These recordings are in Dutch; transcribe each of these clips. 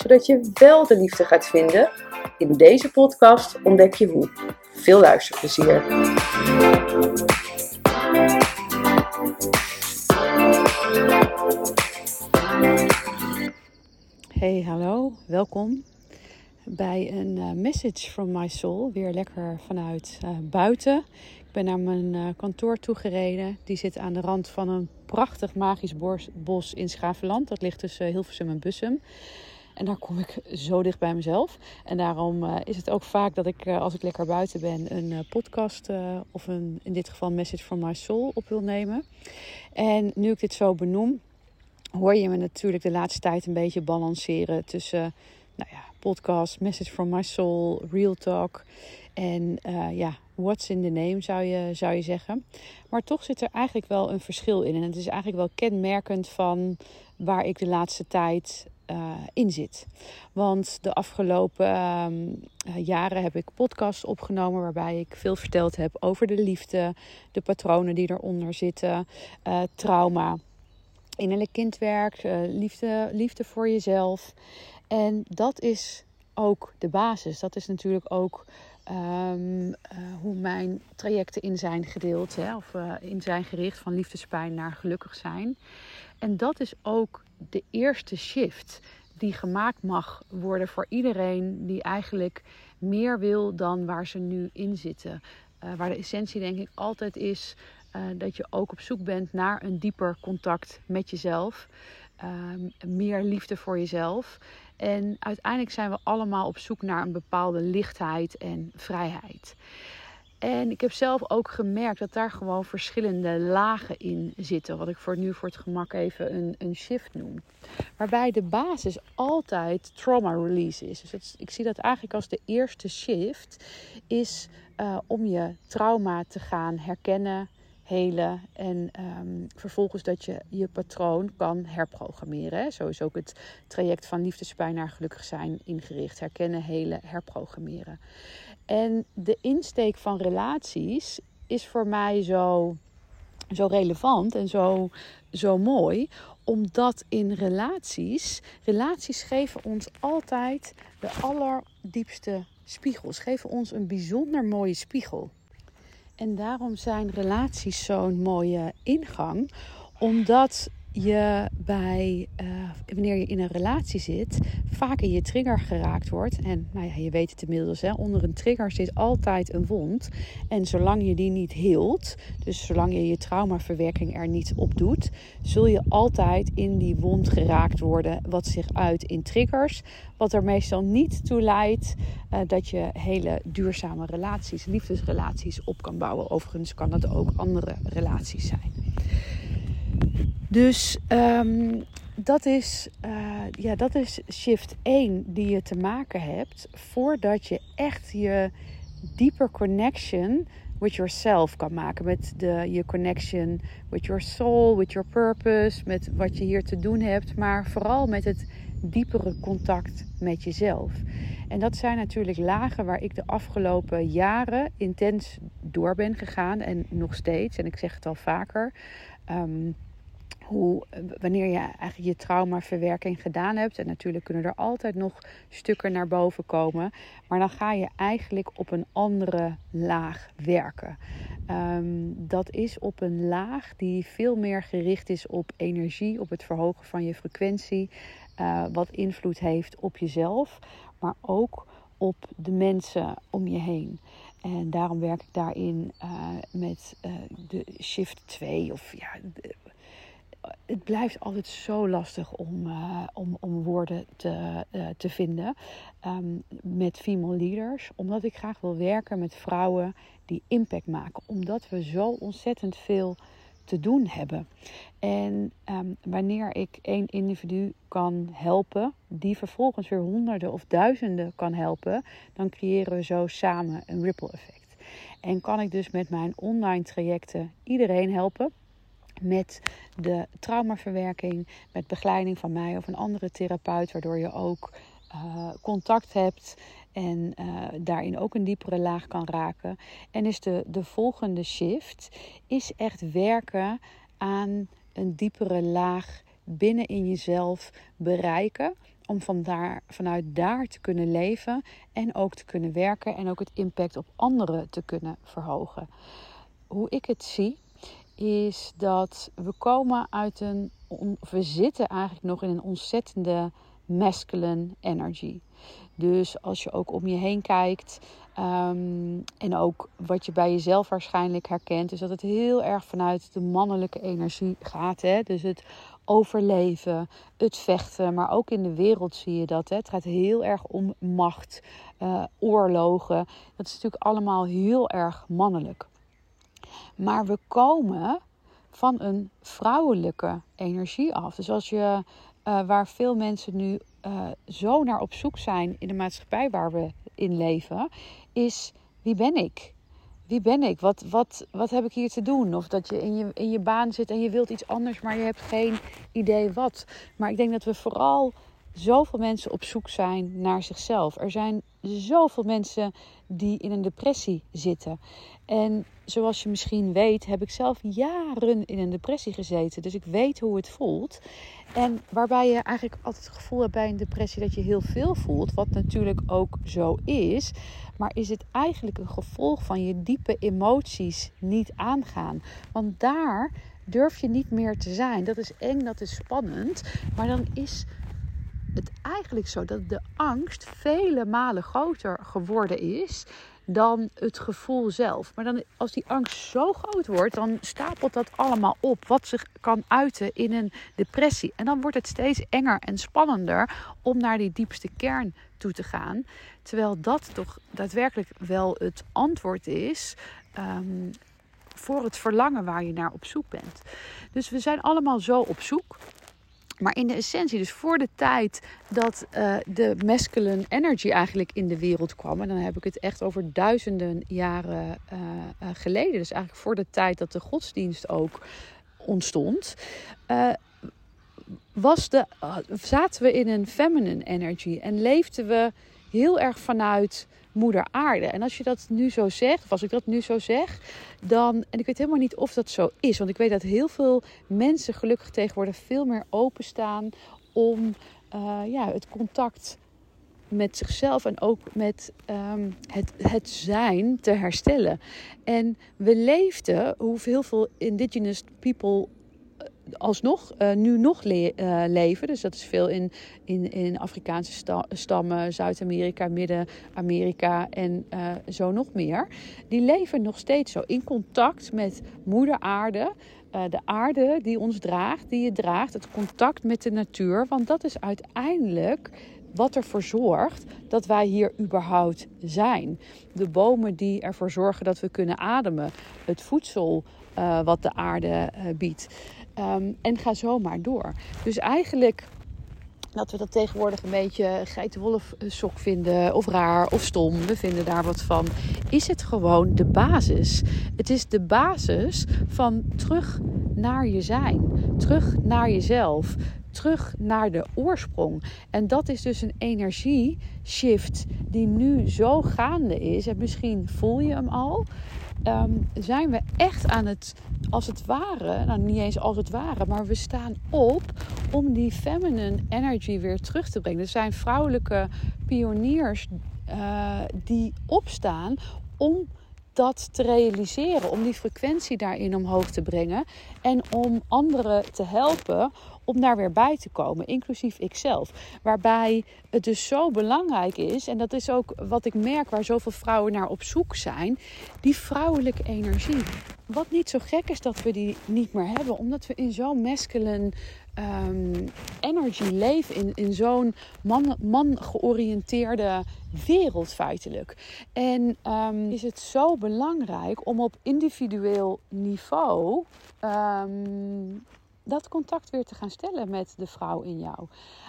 zodat je wel de liefde gaat vinden? In deze podcast ontdek je hoe. Veel luisterplezier. Hey, hallo, welkom bij een uh, message from my soul. Weer lekker vanuit uh, buiten. Ik ben naar mijn uh, kantoor toegereden. Die zit aan de rand van een prachtig magisch bos, in Schavenland. Dat ligt tussen Hilversum en Bussum. En daar kom ik zo dicht bij mezelf. En daarom uh, is het ook vaak dat ik, uh, als ik lekker buiten ben, een uh, podcast of een, in dit geval Message from My Soul op wil nemen. En nu ik dit zo benoem, hoor je me natuurlijk de laatste tijd een beetje balanceren tussen nou ja, podcast, Message from My Soul, Real Talk. En ja, what's in the name zou je, zou je zeggen. Maar toch zit er eigenlijk wel een verschil in. En het is eigenlijk wel kenmerkend van waar ik de laatste tijd uh, in zit. Want de afgelopen uh, jaren heb ik podcasts opgenomen waarbij ik veel verteld heb over de liefde, de patronen die eronder zitten, uh, trauma, innerlijk kindwerk, liefde, liefde voor jezelf. En dat is ook de basis. Dat is natuurlijk ook um, hoe mijn trajecten in zijn gedeeld, hè, of in zijn gericht van liefdespijn naar gelukkig zijn. En dat is ook de eerste shift die gemaakt mag worden voor iedereen die eigenlijk meer wil dan waar ze nu in zitten. Uh, waar de essentie denk ik altijd is uh, dat je ook op zoek bent naar een dieper contact met jezelf. Uh, meer liefde voor jezelf. En uiteindelijk zijn we allemaal op zoek naar een bepaalde lichtheid en vrijheid. En ik heb zelf ook gemerkt dat daar gewoon verschillende lagen in zitten. Wat ik voor nu voor het gemak even een, een shift noem. Waarbij de basis altijd trauma release is. Dus ik zie dat eigenlijk als de eerste shift is uh, om je trauma te gaan herkennen, helen en um, vervolgens dat je je patroon kan herprogrammeren. Zo is ook het traject van liefdespijn naar gelukkig zijn ingericht. Herkennen, helen, herprogrammeren. En de insteek van relaties is voor mij zo, zo relevant en zo, zo mooi. Omdat in relaties, relaties geven ons altijd de allerdiepste spiegels. Geven ons een bijzonder mooie spiegel. En daarom zijn relaties zo'n mooie ingang. Omdat je bij, uh, wanneer je in een relatie zit, vaak in je trigger geraakt wordt. En nou ja, je weet het inmiddels, hè, onder een trigger zit altijd een wond. En zolang je die niet hield, dus zolang je je traumaverwerking er niet op doet, zul je altijd in die wond geraakt worden, wat zich uit in triggers. Wat er meestal niet toe leidt uh, dat je hele duurzame relaties, liefdesrelaties op kan bouwen. Overigens kan dat ook andere relaties zijn. Dus um, dat, is, uh, ja, dat is shift 1 die je te maken hebt voordat je echt je dieper connection with yourself kan maken. Met de, je connection with your soul, with your purpose, met wat je hier te doen hebt. Maar vooral met het diepere contact met jezelf. En dat zijn natuurlijk lagen waar ik de afgelopen jaren intens door ben gegaan. En nog steeds, en ik zeg het al vaker. Um, hoe, wanneer je eigenlijk je traumaverwerking gedaan hebt. En natuurlijk kunnen er altijd nog stukken naar boven komen. Maar dan ga je eigenlijk op een andere laag werken. Um, dat is op een laag die veel meer gericht is op energie, op het verhogen van je frequentie. Uh, wat invloed heeft op jezelf, maar ook op de mensen om je heen. En daarom werk ik daarin uh, met de shift 2 of ja, het blijft altijd zo lastig om, uh, om, om woorden te, uh, te vinden um, met female leaders. Omdat ik graag wil werken met vrouwen die impact maken. Omdat we zo ontzettend veel te doen hebben. En ehm, wanneer ik één individu kan helpen, die vervolgens weer honderden of duizenden kan helpen, dan creëren we zo samen een ripple effect. En kan ik dus met mijn online trajecten iedereen helpen met de traumaverwerking, met begeleiding van mij of een andere therapeut, waardoor je ook uh, contact hebt en uh, daarin ook een diepere laag kan raken. En is de, de volgende shift is echt werken aan een diepere laag binnen in jezelf bereiken. Om van daar, vanuit daar te kunnen leven en ook te kunnen werken en ook het impact op anderen te kunnen verhogen. Hoe ik het zie, is dat we komen uit een. We zitten eigenlijk nog in een ontzettende masculine energy. Dus als je ook om je heen kijkt ehm, en ook wat je bij jezelf waarschijnlijk herkent, is dat het heel erg vanuit de mannelijke energie gaat. Hè? Dus het overleven, het vechten, maar ook in de wereld zie je dat. Hè? Het gaat heel erg om macht, uh, oorlogen. Dat is natuurlijk allemaal heel erg mannelijk. Maar we komen van een vrouwelijke energie af. Dus als je, uh, waar veel mensen nu uh, zo naar op zoek zijn in de maatschappij waar we in leven, is wie ben ik? Wie ben ik? Wat, wat, wat heb ik hier te doen? Of dat je in, je in je baan zit en je wilt iets anders, maar je hebt geen idee wat. Maar ik denk dat we vooral zoveel mensen op zoek zijn naar zichzelf. Er zijn zoveel mensen die in een depressie zitten. En zoals je misschien weet, heb ik zelf jaren in een depressie gezeten. Dus ik weet hoe het voelt. En waarbij je eigenlijk altijd het gevoel hebt bij een depressie dat je heel veel voelt. Wat natuurlijk ook zo is. Maar is het eigenlijk een gevolg van je diepe emoties niet aangaan? Want daar durf je niet meer te zijn. Dat is eng, dat is spannend. Maar dan is het eigenlijk zo dat de angst vele malen groter geworden is dan het gevoel zelf. Maar dan, als die angst zo groot wordt, dan stapelt dat allemaal op. Wat zich kan uiten in een depressie. En dan wordt het steeds enger en spannender om naar die diepste kern toe te gaan. Terwijl dat toch daadwerkelijk wel het antwoord is. Um, voor het verlangen waar je naar op zoek bent. Dus we zijn allemaal zo op zoek. Maar in de essentie, dus voor de tijd dat uh, de masculine energy eigenlijk in de wereld kwam, en dan heb ik het echt over duizenden jaren uh, uh, geleden, dus eigenlijk voor de tijd dat de godsdienst ook ontstond, was de, zaten we in een feminine energy en leefden we heel erg vanuit moeder aarde. En als je dat nu zo zegt, of als ik dat nu zo zeg, dan, en ik weet helemaal niet of dat zo is, want ik weet dat heel veel mensen gelukkig tegenwoordig veel meer openstaan om uh, ja, het contact met zichzelf en ook met um, het, het zijn te herstellen. En we leefden, hoe heel veel indigenous people alsnog uh, nu nog le uh, leven. Dus dat is veel in, in, in Afrikaanse sta stammen, Zuid-Amerika, Midden-Amerika en uh, zo nog meer. Die leven nog steeds zo in contact met moeder aarde. de aarde die ons draagt, die je draagt, het contact met de natuur. Want dat is uiteindelijk wat ervoor zorgt dat wij hier überhaupt zijn. De bomen die ervoor zorgen dat we kunnen ademen. Het voedsel wat de aarde biedt. Um, en ga zo maar door. Dus eigenlijk dat we dat tegenwoordig een beetje geitenwolf sok vinden of raar of stom. We vinden daar wat van. Is het gewoon de basis. Het is de basis van terug naar je zijn. Terug naar jezelf. Terug naar de oorsprong. En dat is dus een energie-shift die nu zo gaande is. En misschien voel je hem al. Um, zijn we echt aan het, als het ware, nou niet eens als het ware, maar we staan op om die feminine energy weer terug te brengen. Er zijn vrouwelijke pioniers uh, die opstaan om dat te realiseren, om die frequentie daarin omhoog te brengen en om anderen te helpen om daar weer bij te komen, inclusief ikzelf. Waarbij het dus zo belangrijk is, en dat is ook wat ik merk waar zoveel vrouwen naar op zoek zijn, die vrouwelijke energie. Wat niet zo gek is dat we die niet meer hebben, omdat we in zo'n masculine um, energy leven, in, in zo'n man, man georiënteerde wereld feitelijk. En um, is het zo belangrijk om op individueel niveau um, dat contact weer te gaan stellen met de vrouw in jou.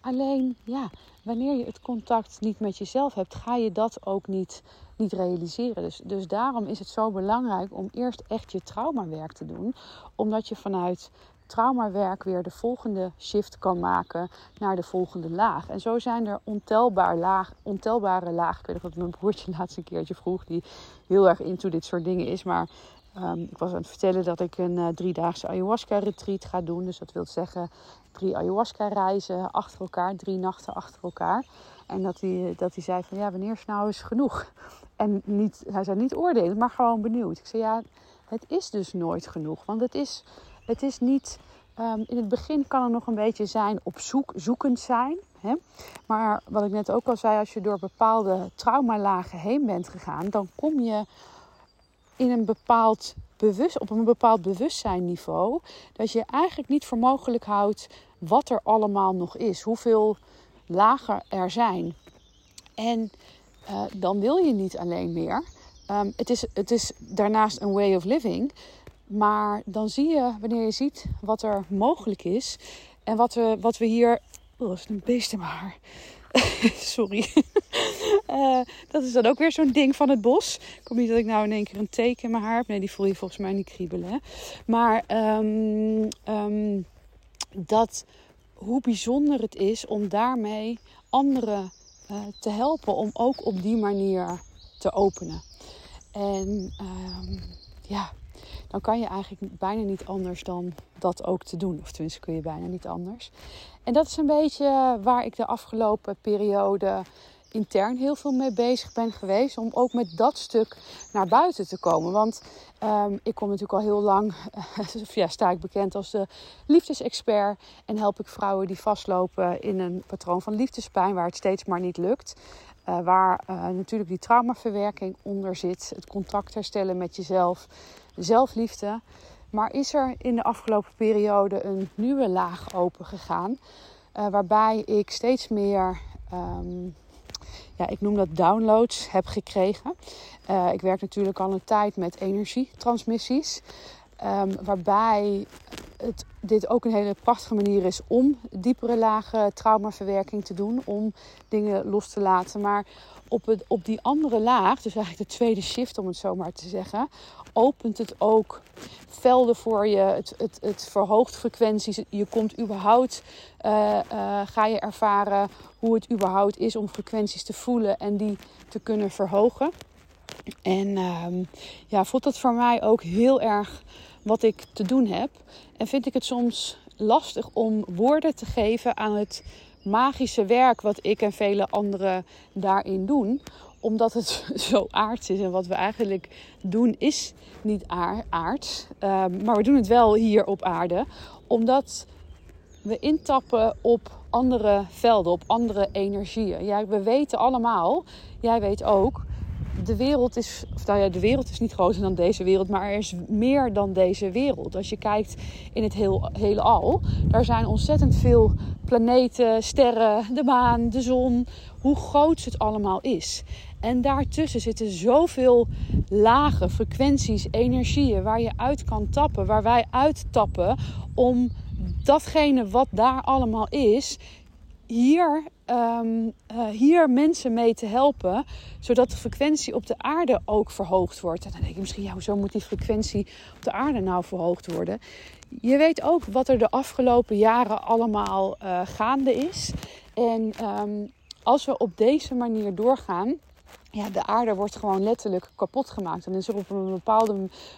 Alleen, ja, wanneer je het contact niet met jezelf hebt, ga je dat ook niet, niet realiseren. Dus, dus daarom is het zo belangrijk om eerst echt je traumawerk te doen. Omdat je vanuit traumawerk weer de volgende shift kan maken naar de volgende laag. En zo zijn er ontelbaar laag, ontelbare lagen. Ik weet nog wat mijn broertje laatst een keertje vroeg, die heel erg into dit soort dingen is. Maar um, ik was aan het vertellen dat ik een uh, driedaagse ayahuasca-retreat ga doen. Dus dat wil zeggen drie ayahuasca-reizen achter elkaar, drie nachten achter elkaar. En dat hij, dat zei van ja, wanneer is nou eens genoeg? En niet, hij zei niet oordelen, maar gewoon benieuwd. Ik zei ja, het is dus nooit genoeg. Want het is het is niet. Um, in het begin kan er nog een beetje zijn op zoek, zoekend zijn. Hè? Maar wat ik net ook al zei, als je door bepaalde traumalagen heen bent gegaan, dan kom je in een bepaald bewust, op een bepaald bewustzijnniveau. Dat je eigenlijk niet voor mogelijk houdt wat er allemaal nog is. Hoeveel lagen er zijn. En uh, dan wil je niet alleen meer. Um, het, is, het is daarnaast een way of living. Maar dan zie je, wanneer je ziet wat er mogelijk is en wat we, wat we hier. Oh, dat is een beest haar. Sorry. Uh, dat is dan ook weer zo'n ding van het bos. Ik kom niet dat ik nou in één keer een teken in mijn haar heb. Nee, die voel je volgens mij niet kriebelen. Hè? Maar um, um, dat, hoe bijzonder het is om daarmee anderen uh, te helpen. Om ook op die manier te openen. En um, ja, dan kan je eigenlijk bijna niet anders dan dat ook te doen. Of tenminste kun je bijna niet anders. En dat is een beetje waar ik de afgelopen periode intern heel veel mee bezig ben geweest. Om ook met dat stuk naar buiten te komen. Want um, ik kom natuurlijk al heel lang, ja, sta ik bekend als de liefdesexpert. En help ik vrouwen die vastlopen in een patroon van liefdespijn waar het steeds maar niet lukt. Uh, waar uh, natuurlijk die traumaverwerking onder zit. Het contact herstellen met jezelf zelfliefde. Maar is er in de afgelopen periode een nieuwe laag open gegaan. Uh, waarbij ik steeds meer, um, ja, ik noem dat downloads, heb gekregen. Uh, ik werk natuurlijk al een tijd met energietransmissies. Um, waarbij het, dit ook een hele prachtige manier is om diepere lagen traumaverwerking te doen. Om dingen los te laten. Maar op, op die andere laag, dus eigenlijk de tweede shift om het zo maar te zeggen, opent het ook velden voor je. Het, het, het verhoogt frequenties. Je komt überhaupt, uh, uh, ga je ervaren hoe het überhaupt is om frequenties te voelen en die te kunnen verhogen. En um, ja, voelt dat voor mij ook heel erg wat ik te doen heb. En vind ik het soms lastig om woorden te geven aan het magische werk wat ik en vele anderen daarin doen. Omdat het zo aards is. En wat we eigenlijk doen is niet aards. Um, maar we doen het wel hier op aarde. Omdat we intappen op andere velden, op andere energieën. Ja, we weten allemaal, jij weet ook, de wereld is, of nou ja, de wereld is niet groter dan deze wereld, maar er is meer dan deze wereld. Als je kijkt in het heel, hele al, daar zijn ontzettend veel planeten, sterren, de maan, de zon, hoe groot het allemaal is. En daartussen zitten zoveel lage frequenties, energieën waar je uit kan tappen, waar wij uittappen om datgene wat daar allemaal is, hier, um, uh, hier mensen mee te helpen, zodat de frequentie op de aarde ook verhoogd wordt. En dan denk je misschien, ja, hoezo moet die frequentie op de aarde nou verhoogd worden? Je weet ook wat er de afgelopen jaren allemaal uh, gaande is. En um, als we op deze manier doorgaan, ja, de aarde wordt gewoon letterlijk kapot gemaakt. En is er op een bepaald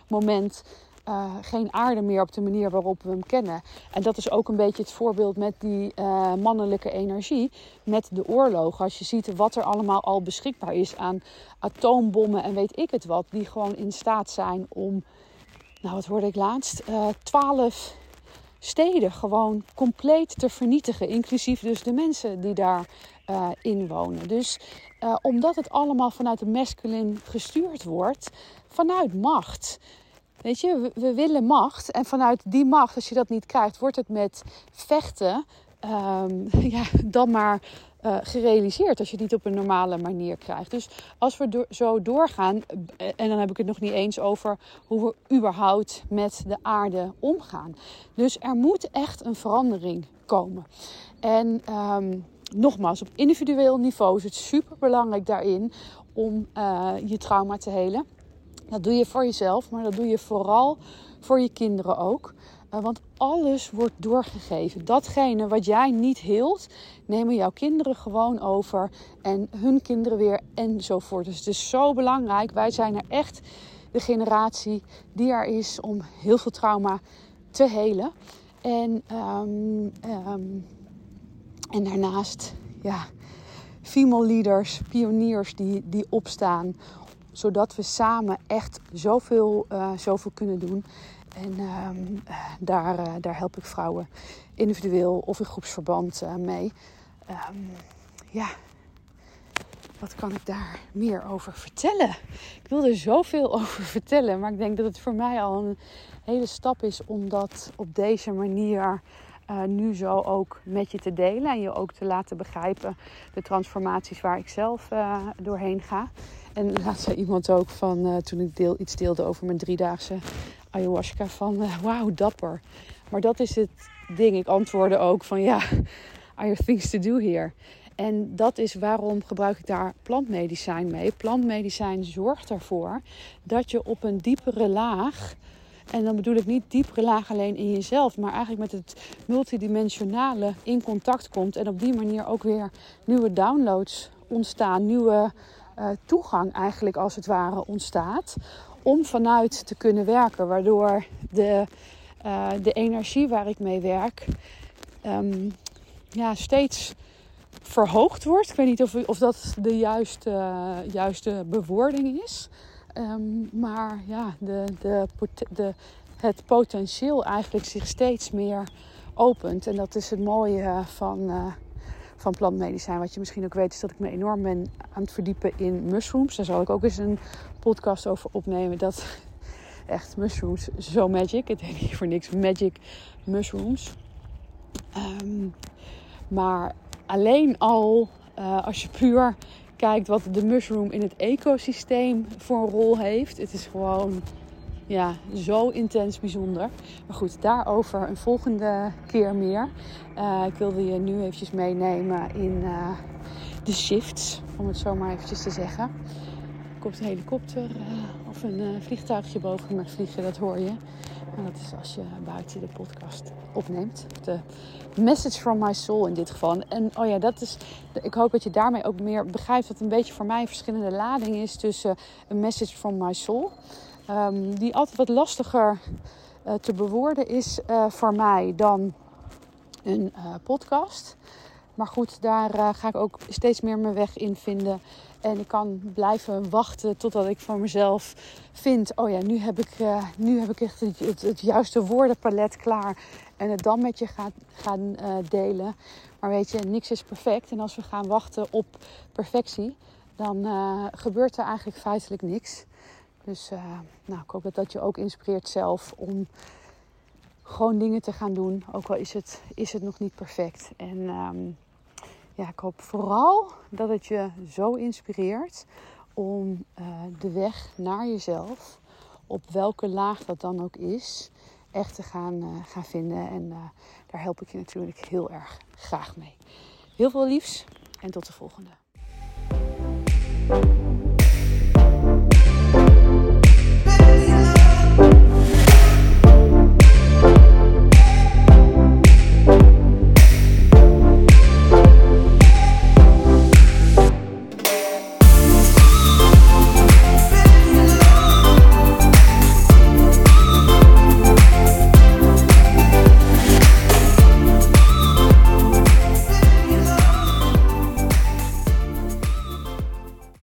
moment uh, geen aarde meer op de manier waarop we hem kennen. En dat is ook een beetje het voorbeeld met die uh, mannelijke energie, met de oorlogen. Als je ziet wat er allemaal al beschikbaar is aan atoombommen en weet ik het wat, die gewoon in staat zijn om, nou wat hoorde ik laatst, uh, 12 steden gewoon compleet te vernietigen. Inclusief dus de mensen die daar uh, in wonen. Dus uh, omdat het allemaal vanuit de masculin gestuurd wordt, vanuit macht. Weet je, we, we, willen macht. En vanuit die macht, als je dat niet krijgt, wordt het met vechten um, ja, dan maar uh, gerealiseerd als je het niet op een normale manier krijgt. Dus als we zo doorgaan, en dan heb ik het nog niet eens over hoe we überhaupt met de aarde omgaan. Dus er moet echt een verandering komen. En um, nogmaals, op individueel niveau is het super belangrijk daarin om uh, je trauma te helen. Dat doe je voor jezelf, maar dat doe je vooral voor je kinderen ook. Uh, want alles wordt doorgegeven. Datgene wat jij niet hield, nemen jouw kinderen gewoon over. En hun kinderen weer enzovoort. Dus het is zo belangrijk. Wij zijn er echt de generatie die er is om heel veel trauma te helen. En um, um, en daarnaast, ja, female leaders, pioniers die, die opstaan. Zodat we samen echt zoveel, uh, zoveel kunnen doen. En um, daar, uh, daar help ik vrouwen individueel of in groepsverband uh, mee. Um, ja, wat kan ik daar meer over vertellen? Ik wil er zoveel over vertellen, maar ik denk dat het voor mij al een hele stap is om dat op deze manier uh, nu zo ook met je te delen en je ook te laten begrijpen de transformaties waar ik zelf doorheen ga. En laat zei iemand ook van toen ik deel, iets deelde over mijn driedaagse ayahuasca van wauw dapper. Maar dat is het ding. Ik antwoordde ook van ja, are you things to do here? En dat is waarom gebruik ik daar plantmedicijn mee. Plantmedicijn zorgt ervoor dat je op een diepere laag en dan bedoel ik niet diepere laag alleen in jezelf, maar eigenlijk met het multidimensionale in contact komt. En op die manier ook weer nieuwe downloads ontstaan, nieuwe uh, toegang eigenlijk als het ware ontstaat. Om vanuit te kunnen werken, waardoor de, uh, de energie waar ik mee werk um, ja, steeds verhoogd wordt. Ik weet niet of, of dat de juiste, juiste bewoording is. Um, maar ja, de, de, de, het potentieel eigenlijk zich steeds meer opent. En dat is het mooie van, uh, van plantmedicijn. Wat je misschien ook weet is dat ik me enorm ben aan het verdiepen in mushrooms. Daar zal ik ook eens een podcast over opnemen. Dat echt mushrooms, zo magic. Het heet niet voor niks magic mushrooms. Um, maar alleen al uh, als je puur kijkt wat de mushroom in het ecosysteem voor een rol heeft. Het is gewoon ja, zo intens bijzonder. Maar goed, daarover een volgende keer meer. Uh, ik wilde je nu eventjes meenemen in uh, de shifts, om het zo maar eventjes te zeggen. Er komt een helikopter uh, of een vliegtuigje boven me vliegen, dat hoor je. En dat is als je buiten de podcast opneemt. De message from my soul in dit geval. En oh ja, dat is. Ik hoop dat je daarmee ook meer begrijpt dat een beetje voor mij een verschillende lading is tussen een message from my soul. Um, die altijd wat lastiger uh, te bewoorden is uh, voor mij dan een uh, podcast. Maar goed, daar ga ik ook steeds meer mijn weg in vinden. En ik kan blijven wachten totdat ik voor mezelf vind: oh ja, nu heb ik, nu heb ik echt het, juiste woordenpalet klaar. En het dan met je gaan uh, delen. Maar weet je, niks is perfect. En als we gaan wachten op perfectie, dan gebeurt er eigenlijk feitelijk niks. Dus nou, ik hoop dat dat je ook inspireert zelf om gewoon dingen te gaan doen. Ook al is het, is het nog niet perfect. En um, ja, ik hoop vooral dat het je zo inspireert om uh, de weg naar jezelf, op welke laag dat dan ook is, echt te gaan, uh, gaan vinden. En daar help ik je natuurlijk heel erg graag mee. Heel veel liefs en tot de volgende.